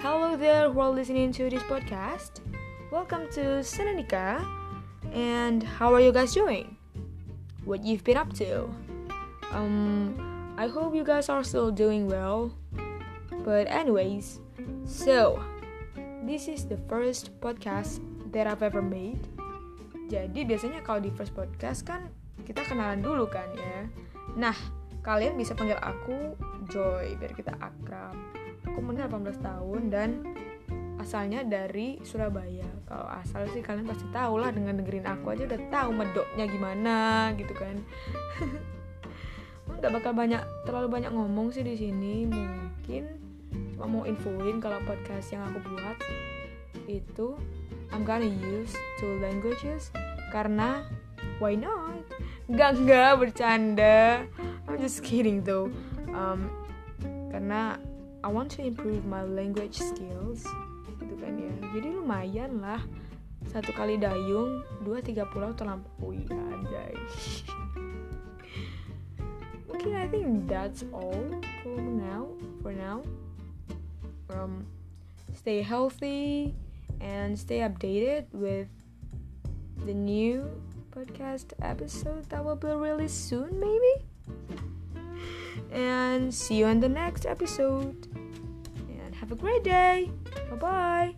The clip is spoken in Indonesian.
people who are listening to this podcast. Welcome to Senenica. And how are you guys doing? What you've been up to? Um, I hope you guys are still doing well. But anyways, so this is the first podcast that I've ever made. Jadi biasanya kalau di first podcast kan kita kenalan dulu kan ya. Nah, kalian bisa panggil aku Joy biar kita akrab. Aku umurnya 18 tahun dan asalnya dari Surabaya. Kalau asal sih kalian pasti tahu lah dengan dengerin aku aja udah tahu medoknya gimana gitu kan. nggak bakal banyak terlalu banyak ngomong sih di sini mungkin cuma mau infoin kalau podcast yang aku buat itu I'm gonna use two languages karena why not nggak nggak bercanda I'm just kidding though um, karena I want to improve my language skills gitu kan ya. Jadi lumayan lah. Satu kali dayung dua tiga pulau terlampaui aja. Okay I think that's all for now for now. Um stay healthy and stay updated with the new podcast episode that will be released soon maybe and see you in the next episode. And have a great day. Bye bye